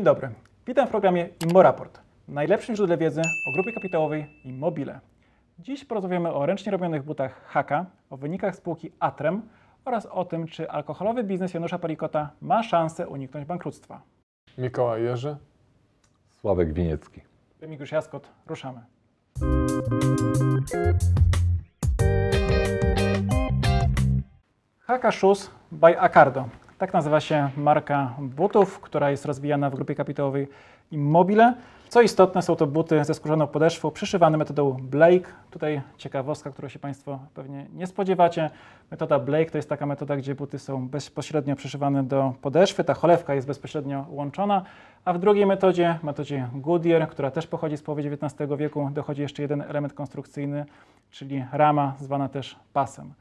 Dzień dobry. Witam w programie ImmoRaport, najlepszym źródle wiedzy o grupie kapitałowej Immobile. Dziś porozmawiamy o ręcznie robionych butach Haka, o wynikach spółki Atrem oraz o tym, czy alkoholowy biznes Janusza Palikota ma szansę uniknąć bankructwa. Mikołaj Jerzy. Sławek Winiecki. Remigiusz Jaskot, ruszamy. Haka Shoes by Acardo. Tak nazywa się marka butów, która jest rozwijana w grupie kapitałowej Immobile. Co istotne, są to buty ze skórzaną podeszwą, przyszywane metodą Blake. Tutaj ciekawostka, którą się Państwo pewnie nie spodziewacie. Metoda Blake to jest taka metoda, gdzie buty są bezpośrednio przyszywane do podeszwy, ta cholewka jest bezpośrednio łączona, a w drugiej metodzie, metodzie Goodyear, która też pochodzi z połowy XIX wieku, dochodzi jeszcze jeden element konstrukcyjny, czyli rama, zwana też pasem.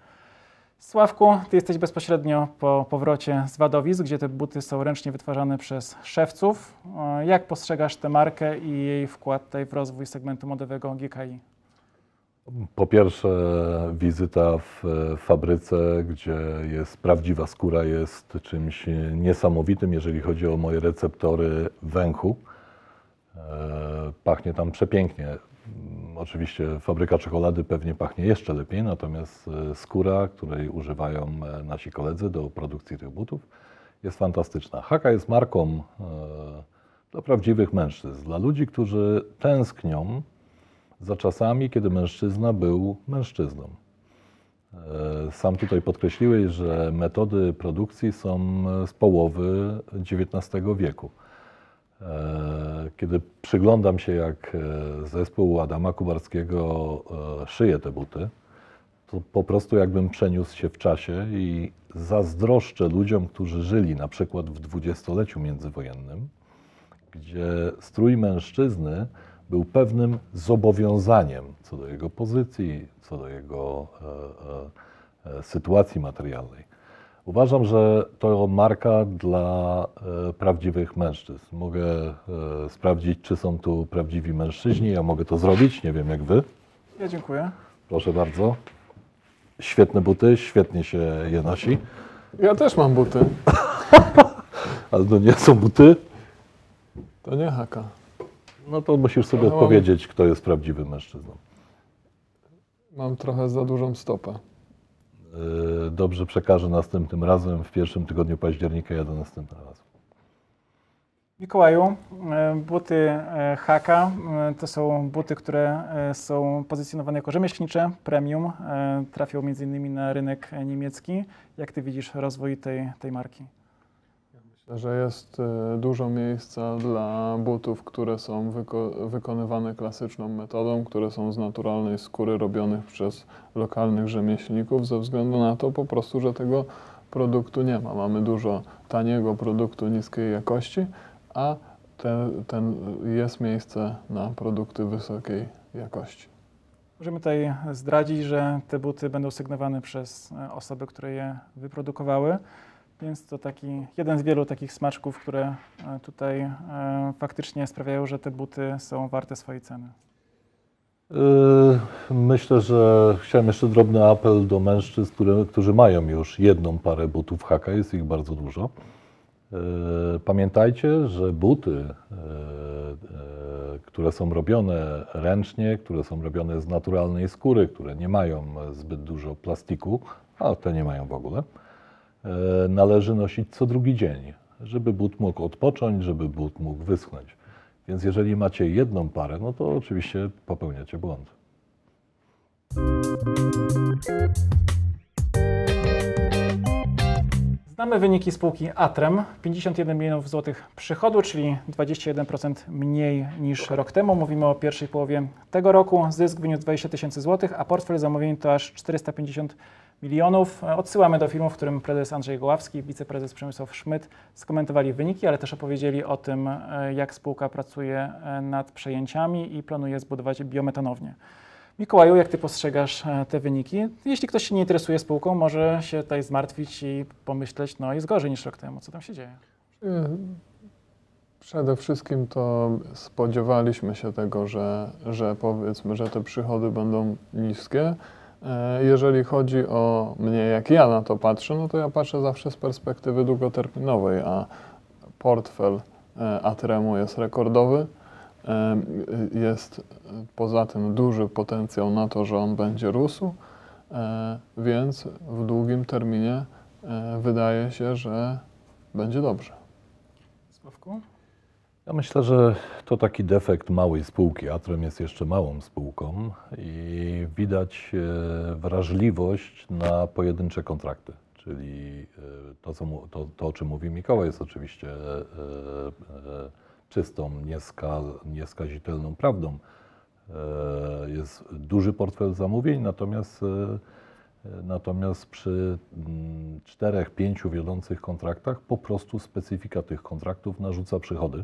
Sławku, ty jesteś bezpośrednio po powrocie z Wadowic, gdzie te buty są ręcznie wytwarzane przez szewców. E, Jak postrzegasz tę markę i jej wkład tutaj w rozwój segmentu modowego GKI? Po pierwsze, wizyta w fabryce, gdzie jest prawdziwa skóra, jest czymś niesamowitym, jeżeli chodzi o moje receptory węchu. E, Pachnie tam przepięknie. Mm, Oczywiście fabryka czekolady pewnie pachnie jeszcze lepiej, natomiast e, skóra, której używają e, nasi koledzy do produkcji tych butów, jest fantastyczna. Haka jest marką e, dla prawdziwych mężczyzn, dla ludzi, którzy tęsknią za czasami, kiedy mężczyzna był mężczyzną. Sam tutaj podkreśliłeś, że metody produkcji są z połowy XIX wieku. Kiedy przyglądam się, jak e, zespół Adama Kubarskiego e, szyje te buty, to po prostu jakbym przeniósł się w czasie i zazdroszczę ludziom, którzy żyli na przykład w dwudziestoleciu międzywojennym, gdzie strój mężczyzny był pewnym zobowiązaniem co do jego pozycji, co do jego e, e, e, sytuacji materialnej. Uważam, że to marka dla e, prawdziwych mężczyzn. Mogę e, sprawdzić, czy są tu prawdziwi mężczyźni. Ja mogę to zrobić, nie wiem jak wy. Ja dziękuję. Proszę bardzo. Świetne buty, świetnie się je nosi, Ja też mam buty. ale to nie są buty. To nie haka. No to musisz sobie No, mam- odpowiedzieć, kto jest prawdziwym mężczyzną. Mam trochę za dużą stopę. Yy, Dobrze przekażę następnym razem. W pierwszym tygodniu października jadę następnym razem. Mikołaju, e, buty e, Haka to są buty, które są pozycjonowane jako rzemieślnicze, premium, trafią m.in. na rynek niemiecki. Jak ty widzisz rozwój tej, tej marki? Że jest e, dużo miejsca dla butów, które są wyko- wykonywane klasyczną metodą, które są z naturalnej skóry robionych przez lokalnych rzemieślników, ze względu na to po prostu, że tego produktu nie ma. Mamy dużo taniego produktu niskiej jakości, a te, ten, jest miejsce na produkty wysokiej jakości. Możemy tutaj zdradzić, że te buty będą sygnowane przez e, osoby, które je wyprodukowały, więc to taki jeden z wielu takich smaczków, które e, tutaj e, faktycznie sprawiają, że te buty są warte swojej ceny. Yy, Myślę, że chciałem jeszcze drobny apel do mężczyzn, które, którzy mają już jedną parę butów haka, jest ich bardzo dużo. Pamiętajcie, że buty, które są robione ręcznie, które są robione z naturalnej skóry, które nie mają zbyt dużo plastiku, a te nie mają w ogóle, należy nosić co drugi dzień, żeby but mógł odpocząć, żeby but mógł wyschnąć. Więc jeżeli macie jedną parę, no to oczywiście popełniacie błąd. Znamy wyniki spółki Atrem. 51 milionów złotych przychodu, czyli 21% mniej niż rok temu. Mówimy o pierwszej połowie tego roku. Zysk wyniósł 20 tysięcy złotych, a portfel zamówień to aż 450 milionów. Odsyłamy do filmu, w którym prezes Andrzej Goławski i wiceprezes Przemysław Szmyt skomentowali wyniki, ale też opowiedzieli o tym, e, jak spółka pracuje e, nad przejęciami i planuje zbudować biometanownię. Mikołaju, jak ty postrzegasz e, te wyniki? Jeśli ktoś się nie interesuje spółką, może się tutaj zmartwić i pomyśleć, no jest gorzej niż rok temu. Co tam się dzieje? Przede wszystkim to spodziewaliśmy się tego, że, że powiedzmy, że te przychody będą niskie. E, Jeżeli chodzi o mnie, jak ja na to patrzę, no to ja patrzę zawsze z perspektywy długoterminowej, a portfel e, Atremu jest rekordowy. E, Jest poza tym duży potencjał na to, że on będzie rósł, więc w długim terminie wydaje się, że będzie dobrze. Sławku? Ja myślę, że to taki defekt małej spółki. Atrem jest jeszcze małą spółką i widać e, wrażliwość na pojedyncze kontrakty. Czyli e, to, co to, to o czym mówi Mikołaj, jest oczywiście e, czystą, nieska, nieskazitelną prawdą. Jest duży portfel zamówień, natomiast, natomiast przy mm, czterech, pięciu wiodących kontraktach po prostu specyfika tych kontraktów narzuca przychody.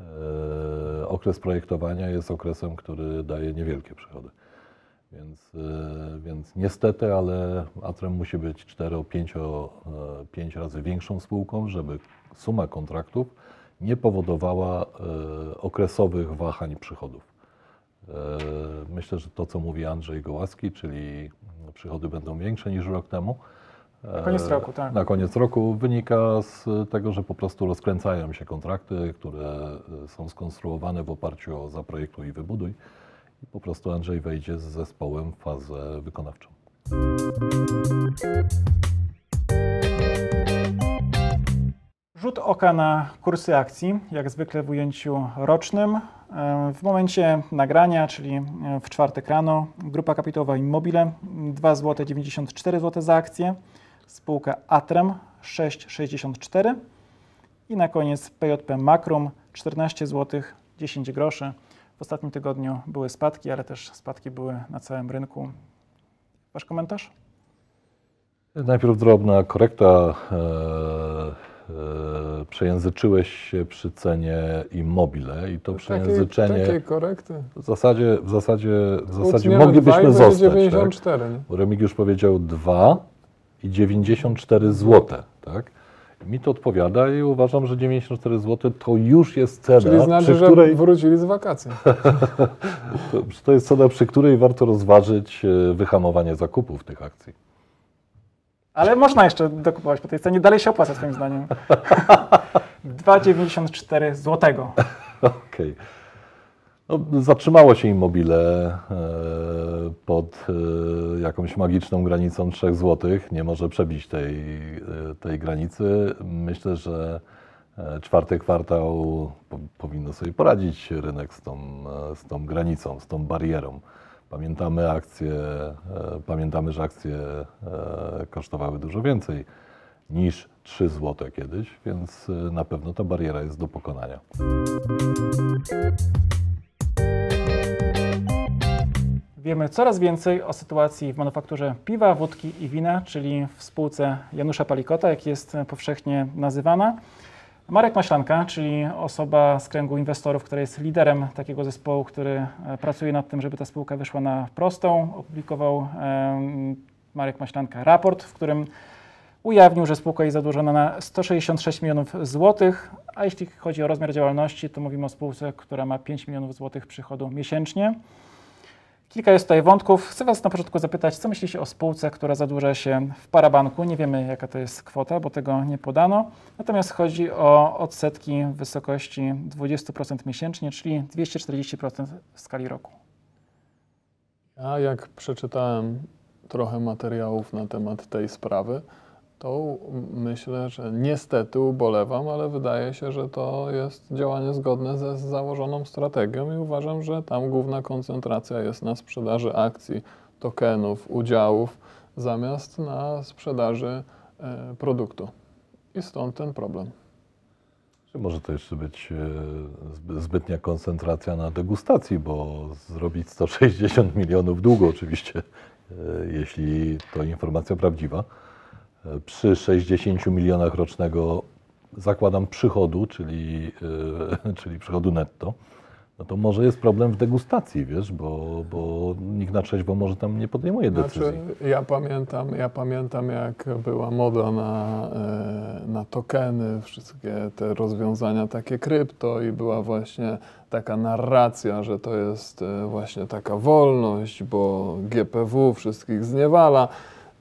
E, Okres projektowania jest okresem, który daje niewielkie przychody. Więc, e, więc niestety, ale Atrem musi być 4-5 5 razy większą spółką, żeby suma kontraktów nie powodowała e, okresowych wahań przychodów. E, Myślę, że to, co mówi Andrzej Gołaski, czyli przychody będą większe niż rok temu. Na koniec roku, tak. Na koniec roku wynika z tego, że po prostu rozkręcają się kontrakty, które e, są skonstruowane w oparciu o zaprojektuj i wybuduj. I po prostu Andrzej wejdzie z zespołem w fazę wykonawczą. Rzut oka na kursy akcji, jak zwykle w ujęciu rocznym. E, W momencie nagrania, czyli e, w czwartek rano, grupa kapitałowa Immobile 2 zł 94 zł za akcję, spółka Atrem 6,64 i na koniec PJP Makrum 14 zł 10 groszy. W ostatnim tygodniu były spadki, ale też spadki były na całym rynku. Wasz komentarz? Najpierw drobna korekta. E, e, przejęzyczyłeś się przy cenie Immobile i to przejęzyczenie Takiej, takiej korekty. w zasadzie, w zasadzie, w zasadzie dwa i moglibyśmy zostać. Tak? 94. nie? Bo Remigiusz powiedział 2 i 94 zł, tak? Mi to odpowiada i uważam, że 94 zł to już jest cena, Czyli znaczy, przy że której, wrócili z wakacji. to, to jest cena, przy której warto rozważyć e, wyhamowanie zakupów tych akcji. Ale można jeszcze dokupować po tej cenie, dalej się opłaca swoim zdaniem. 2,94 złotego. Okej. No, zatrzymało się immobile e, pod e, jakąś magiczną granicą 3 zł. Nie może przebić tej, e, tej granicy. Myślę, że czwarty kwartał po, powinno sobie poradzić rynek z tą, z tą granicą, z tą barierą. Pamiętamy akcje, pamiętamy, że akcje kosztowały dużo więcej niż 3 zł kiedyś, więc na pewno ta bariera jest do pokonania. Wiemy coraz więcej o sytuacji w manufakturze piwa, wódki i wina, czyli w spółce Janusza Palikota, jak jest powszechnie nazywana. Marek Maślanka, czyli osoba z kręgu inwestorów, która jest liderem takiego zespołu, który e, pracuje nad tym, żeby ta spółka wyszła na prostą, opublikował Marek Maślanka raport, w którym ujawnił, że spółka jest zadłużona na 166 milionów złotych, a jeśli chodzi o rozmiar działalności, to mówimy o spółce, która ma 5 milionów złotych przychodu miesięcznie. Kilka jest tutaj wątków. Chcę Was na początku zapytać, co myślicie o spółce, która zadłuża się w parabanku? Nie wiemy, jaka to jest kwota, bo tego nie podano. Natomiast chodzi o odsetki w wysokości 20% miesięcznie, czyli 240% w skali roku. Ja jak przeczytałem trochę materiałów na temat tej sprawy, to myślę, że niestety ubolewam, ale wydaje się, że to jest działanie zgodne ze założoną strategią i uważam, że tam główna koncentracja jest na sprzedaży akcji, tokenów, udziałów, zamiast na sprzedaży e, produktu. I stąd ten problem. Czy może to jeszcze być e, zby- zbytnia koncentracja na degustacji, bo zrobić 160 milionów długo oczywiście, e, jeśli to informacja prawdziwa. Przy 60 milionach rocznego zakładam przychodu, czyli, e, czyli przychodu netto, no to może jest problem w degustacji, wiesz, bo, bo nikt na trzeźwo może tam nie podejmuje decyzji. Znaczy, ja pamiętam, ja pamiętam, jak była moda na, e, na tokeny, wszystkie te rozwiązania takie krypto i była właśnie taka narracja, że to jest e, właśnie taka wolność, bo GPW wszystkich zniewala.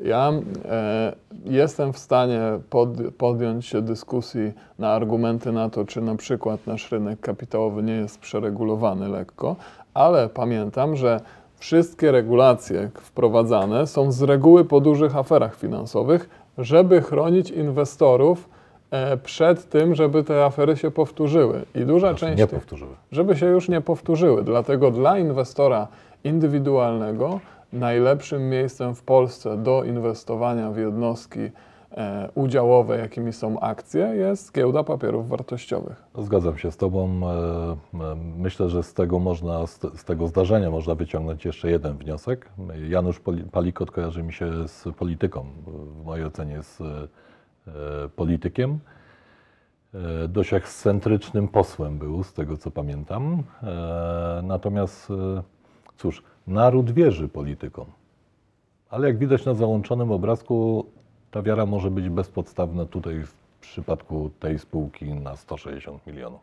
Ja e, jestem w stanie pod, podjąć się dyskusji na argumenty na to, czy na przykład nasz rynek kapitałowy nie jest przeregulowany lekko, ale pamiętam, że wszystkie regulacje wprowadzane są z reguły po dużych aferach finansowych, żeby chronić inwestorów e, przed tym, żeby te afery się powtórzyły. I duża Znaczy, część nie tych, powtórzyły. żeby się już nie powtórzyły. Dlatego dla inwestora indywidualnego najlepszym miejscem w Polsce do inwestowania w jednostki e, udziałowe, jakimi są akcje, jest giełda papierów wartościowych. Zgadzam się z Tobą. E, e, Myślę, że z tego, można, z te- z tego zdarzenia można wyciągnąć jeszcze jeden wniosek. Janusz Palikot kojarzy mi się z polityką. W mojej ocenie e, politykiem. Dość ekscentrycznym posłem był, z tego co pamiętam. Natomiast, cóż, naród wierzy politykom. Ale jak widać na załączonym obrazku, ta wiara może być bezpodstawna tutaj w przypadku tej spółki na 160 milionów.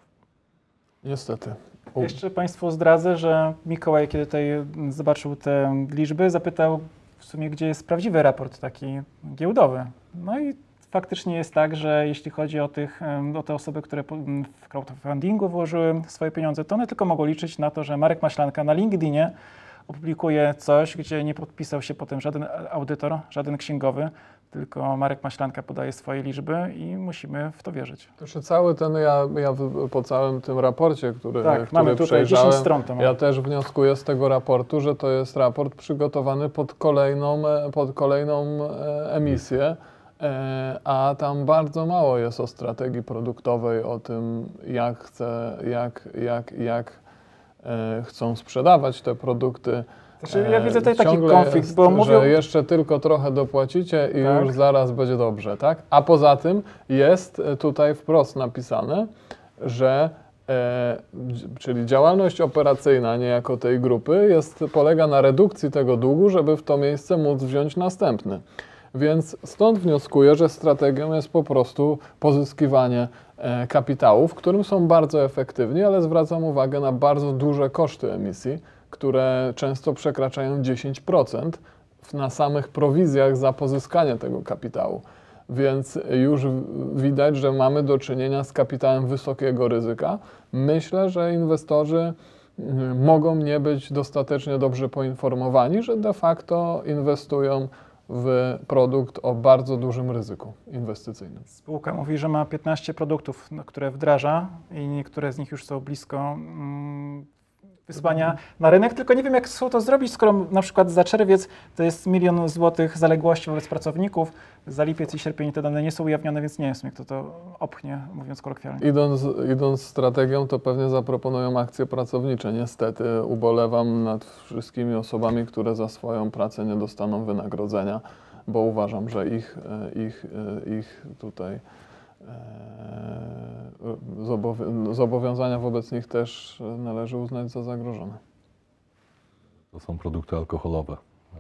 Niestety. U- Jeszcze Państwu zdradzę, że Mikołaj, kiedy tutaj zobaczył te liczby, zapytał w sumie, gdzie jest prawdziwy raport taki giełdowy. No i faktycznie jest tak, że jeśli chodzi o, tych, o te osoby, które w crowdfundingu włożyły swoje pieniądze, to one tylko mogą liczyć na to, że Marek Maślanka na LinkedInie opublikuje coś, gdzie nie podpisał się potem żaden audytor, żaden księgowy, tylko Marek Maślanka podaje swoje liczby i musimy w to wierzyć. Jeszcze cały ten, ja, ja po całym tym raporcie, który, Tak, który mamy tutaj 10 przejrzałem, stron. To ja też wnioskuję z tego raportu, że to jest raport przygotowany pod kolejną, e, pod kolejną e, emisję, e, a tam bardzo mało jest o strategii produktowej, o tym, jak, chce, jak, jak, jak chcą sprzedawać te produkty. Znaczy, ja E, widzę tutaj taki ciągle konflikt, jest, bo mówią... że jeszcze tylko trochę dopłacicie i Tak. już zaraz będzie dobrze, tak? A poza tym jest e, tutaj wprost napisane, że e, czyli działalność operacyjna niejako tej grupy jest, polega na redukcji tego długu, żeby w to miejsce móc wziąć następny. Więc stąd wnioskuję, że strategią jest po prostu pozyskiwanie e, kapitału, w którym są bardzo efektywni, ale zwracam uwagę na bardzo duże koszty emisji, które często przekraczają 10% w- na samych prowizjach za pozyskanie tego kapitału. Więc już widać, że mamy do czynienia z kapitałem wysokiego ryzyka. Myślę, że inwestorzy mm, mogą nie być dostatecznie dobrze poinformowani, że de facto inwestują w produkt o bardzo dużym ryzyku inwestycyjnym. Spółka mówi, że ma 15 produktów, no, które wdraża i niektóre z nich już są blisko mm, wysłania na rynek, tylko nie wiem, jak chcą to zrobić, skoro na przykład za czerwiec to jest milion złotych zaległości wobec pracowników, za lipiec i sierpień te dane nie są ujawnione, więc nie wiem, jak to to opchnie, mówiąc kolokwialnie. Idąc, idąc strategią, to pewnie zaproponują akcje pracownicze. Niestety ubolewam nad wszystkimi osobami, które za swoją pracę nie dostaną wynagrodzenia, bo uważam, że ich, e, ich, e, ich tutaj zobowiązania wobec nich też należy uznać za zagrożone. To są produkty alkoholowe, e,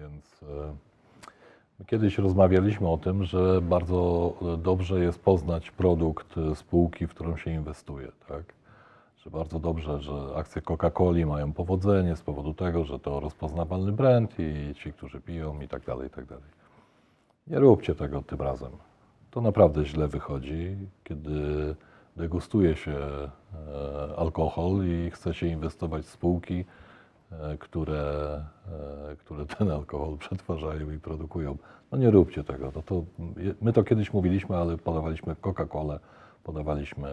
więc e, kiedyś rozmawialiśmy o tym, że bardzo e, dobrze jest poznać produkt e, spółki, w którą się inwestuje, tak? Że bardzo dobrze, że akcje Coca-Coli mają powodzenie z powodu tego, że to rozpoznawalny brand i ci, którzy piją i tak dalej, i tak dalej. Nie róbcie tego tym razem. To naprawdę źle wychodzi, kiedy degustuje się e, alkohol i chce się inwestować w spółki, e, które, e, które ten alkohol przetwarzają i produkują. No nie róbcie tego. No to, my to kiedyś mówiliśmy, ale podawaliśmy Coca-Colę, podawaliśmy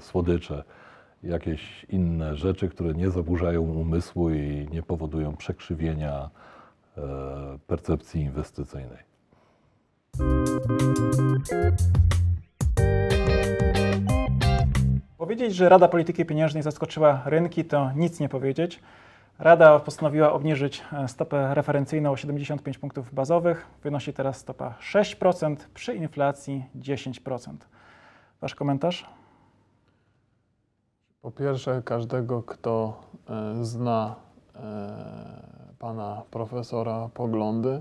słodycze, jakieś inne rzeczy, które nie zaburzają umysłu i nie powodują przekrzywienia percepcji inwestycyjnej. Powiedzieć, że Rada Polityki Pieniężnej zaskoczyła rynki, to nic nie powiedzieć. Rada postanowiła obniżyć e, stopę referencyjną o 75 punktów bazowych. Wynosi teraz stopa 6% przy inflacji 10%. Wasz komentarz? Po pierwsze, każdego, kto e, zna e, pana profesora poglądy,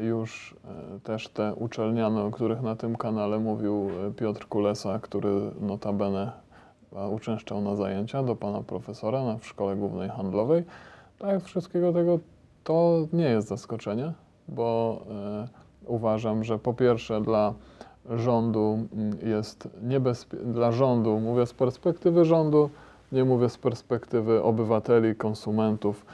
już e, też te uczelniane, o których na tym kanale mówił e, Piotr Kulesa, który notabene e, uczęszczał na zajęcia do pana profesora na, w Szkole Głównej Handlowej. Tak, wszystkiego tego to nie jest zaskoczenie. bo uważam, że po pierwsze dla rządu mm, jest niebezpieczne, dla rządu, mówię z perspektywy rządu, nie mówię z perspektywy obywateli, konsumentów,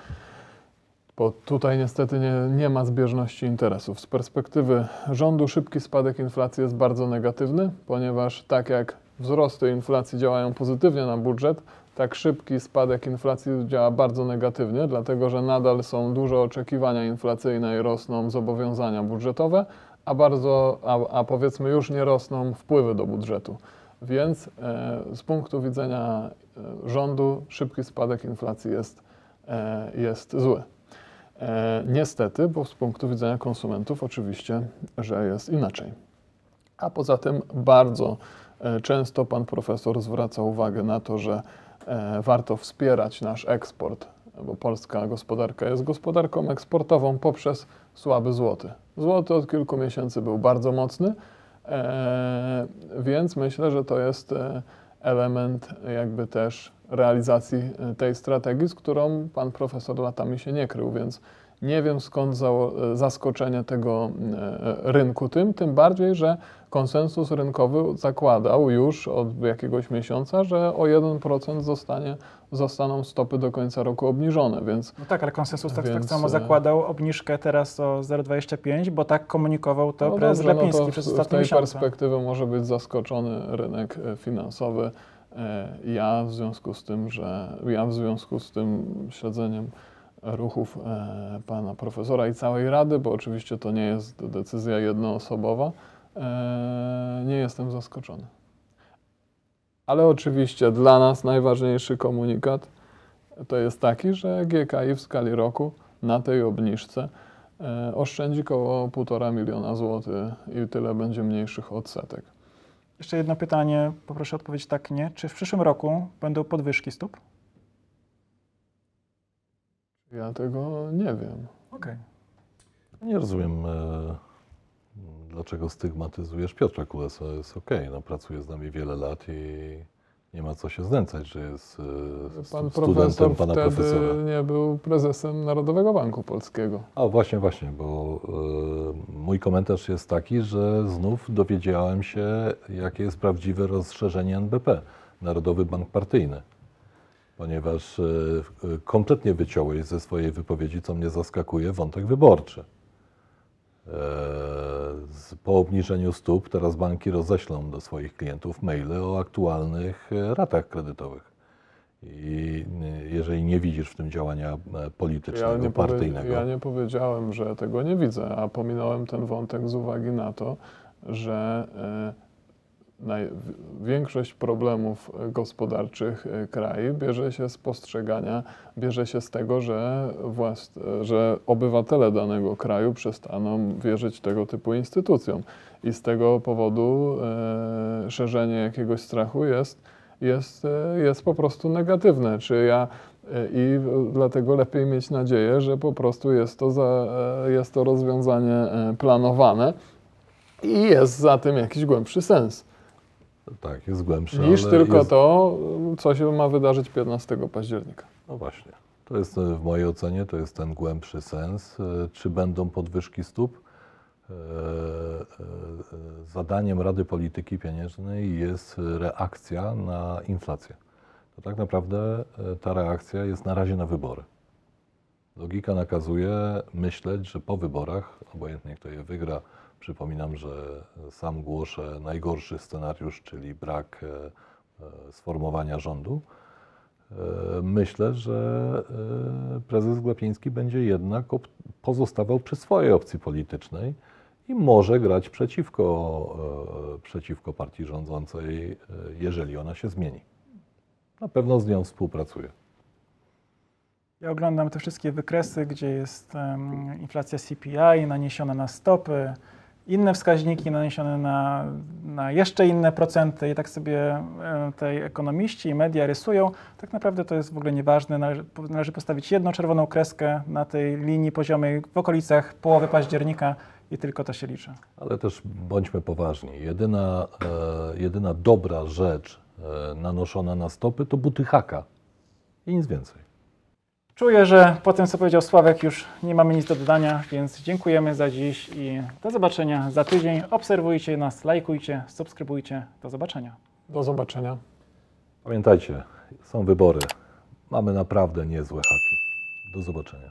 bo tutaj niestety nie, nie ma zbieżności interesów. Z perspektywy rządu szybki spadek inflacji jest bardzo negatywny, ponieważ tak jak wzrosty inflacji działają pozytywnie na budżet, tak szybki spadek inflacji działa bardzo negatywnie, dlatego że nadal są duże oczekiwania inflacyjne i rosną zobowiązania budżetowe, a bardzo, a, a powiedzmy już nie rosną wpływy do budżetu. Więc e, z punktu widzenia e, rządu szybki spadek inflacji jest, e, jest zły. E, niestety, bo z punktu widzenia konsumentów oczywiście, że jest inaczej. A poza tym bardzo e, często pan profesor zwraca uwagę na to, że e, warto wspierać nasz eksport, bo polska gospodarka jest gospodarką eksportową poprzez słaby złoty. Złoty od kilku miesięcy był bardzo mocny, e, więc myślę, że to jest element jakby też realizacji e, tej strategii, z którą pan profesor latami się nie krył, więc nie wiem skąd zaskoczenie tego e, rynku tym, tym bardziej, że konsensus rynkowy zakładał już od jakiegoś miesiąca, że o 1% zostanie, zostaną stopy do końca roku obniżone, więc No tak, ale konsensus tak, tak Więc, samo e, zakładał obniżkę teraz o 0,25, bo tak komunikował to No prezes dobrze, Glapiński no to przez ostatnie W tej miesiące. perspektywy może być zaskoczony rynek e, finansowy. Ja w związku z tym, że ja w związku z tym śledzeniem ruchów e, pana profesora i całej rady, bo oczywiście to nie jest decyzja jednoosobowa, e, nie jestem zaskoczony. Ale oczywiście dla nas najważniejszy komunikat to jest taki, że GKI w skali roku na tej obniżce e, oszczędzi około 1,5 miliona złotych i tyle będzie mniejszych odsetek. Jeszcze jedno pytanie, poproszę odpowiedź tak, nie. Czy w przyszłym roku będą podwyżki stóp? Ja tego nie wiem. Okej. Nie rozumiem, e, dlaczego stygmatyzujesz Piotra Kulesa. Jest okej, no, pracuje z nami wiele lat i nie ma co się znęcać, że jest e, Pan stu- profesor studentem pana wtedy profesora. nie był prezesem Narodowego Banku Polskiego. A właśnie, właśnie, bo e, mój komentarz jest taki, że znów dowiedziałem się, jakie jest prawdziwe rozszerzenie NBP, Narodowy Bank Partyjny. Ponieważ e, e, kompletnie wyciąłeś ze swojej wypowiedzi, co mnie zaskakuje, wątek wyborczy. E, Po obniżeniu stóp teraz banki roześlą do swoich klientów maile o aktualnych ratach kredytowych. I jeżeli nie widzisz w tym działania politycznego, Ja partyjnego, ja nie powiedziałem, że tego nie widzę, a pominąłem ten wątek z uwagi na to, że naj, większość problemów gospodarczych e, kraju bierze się z postrzegania, bierze się z tego, że, że obywatele danego kraju przestaną wierzyć tego typu instytucjom. I z tego powodu e, szerzenie jakiegoś strachu jest, jest, e, jest po prostu negatywne. Czy ja e, i dlatego lepiej mieć nadzieję, że po prostu jest to, za, jest to rozwiązanie planowane i jest za tym jakiś głębszy sens. Tak, jest głębsze. Niż tylko jest, to, co się ma wydarzyć 15 października. No właśnie. To jest e, w mojej ocenie to jest ten głębszy sens. E, Czy będą podwyżki stóp? E, Zadaniem Rady Polityki Pieniężnej jest reakcja na inflację. To tak naprawdę ta reakcja jest na razie na wybory. Logika nakazuje myśleć, że po wyborach, obojętnie kto je wygra, przypominam, że sam głoszę najgorszy scenariusz, czyli brak e, e, sformowania rządu. E, Myślę, że prezes Glapiński będzie jednak pozostawał przy swojej opcji politycznej i może grać przeciwko, przeciwko partii rządzącej, jeżeli ona się zmieni. Na pewno z nią współpracuje. Ja oglądam te wszystkie wykresy, gdzie jest em, inflacja CPI naniesiona na stopy, inne wskaźniki naniesione na, na jeszcze inne procenty i tak sobie em, tej ekonomiści i media rysują. Tak naprawdę to jest w ogóle nieważne. Należy, należy postawić jedną czerwoną kreskę na tej linii poziomej w okolicach połowy października i tylko to się liczy. Ale też bądźmy poważni. Jedyna, e, jedyna dobra rzecz e, nanoszona na stopy to buty haka i nic więcej. Czuję, że po tym, co powiedział Sławek, już nie mamy nic do dodania, więc dziękujemy za dziś i do zobaczenia za tydzień. Obserwujcie nas, lajkujcie, subskrybujcie. Do zobaczenia. Do zobaczenia. Pamiętajcie, są wybory. Mamy naprawdę niezłe haki. Do zobaczenia.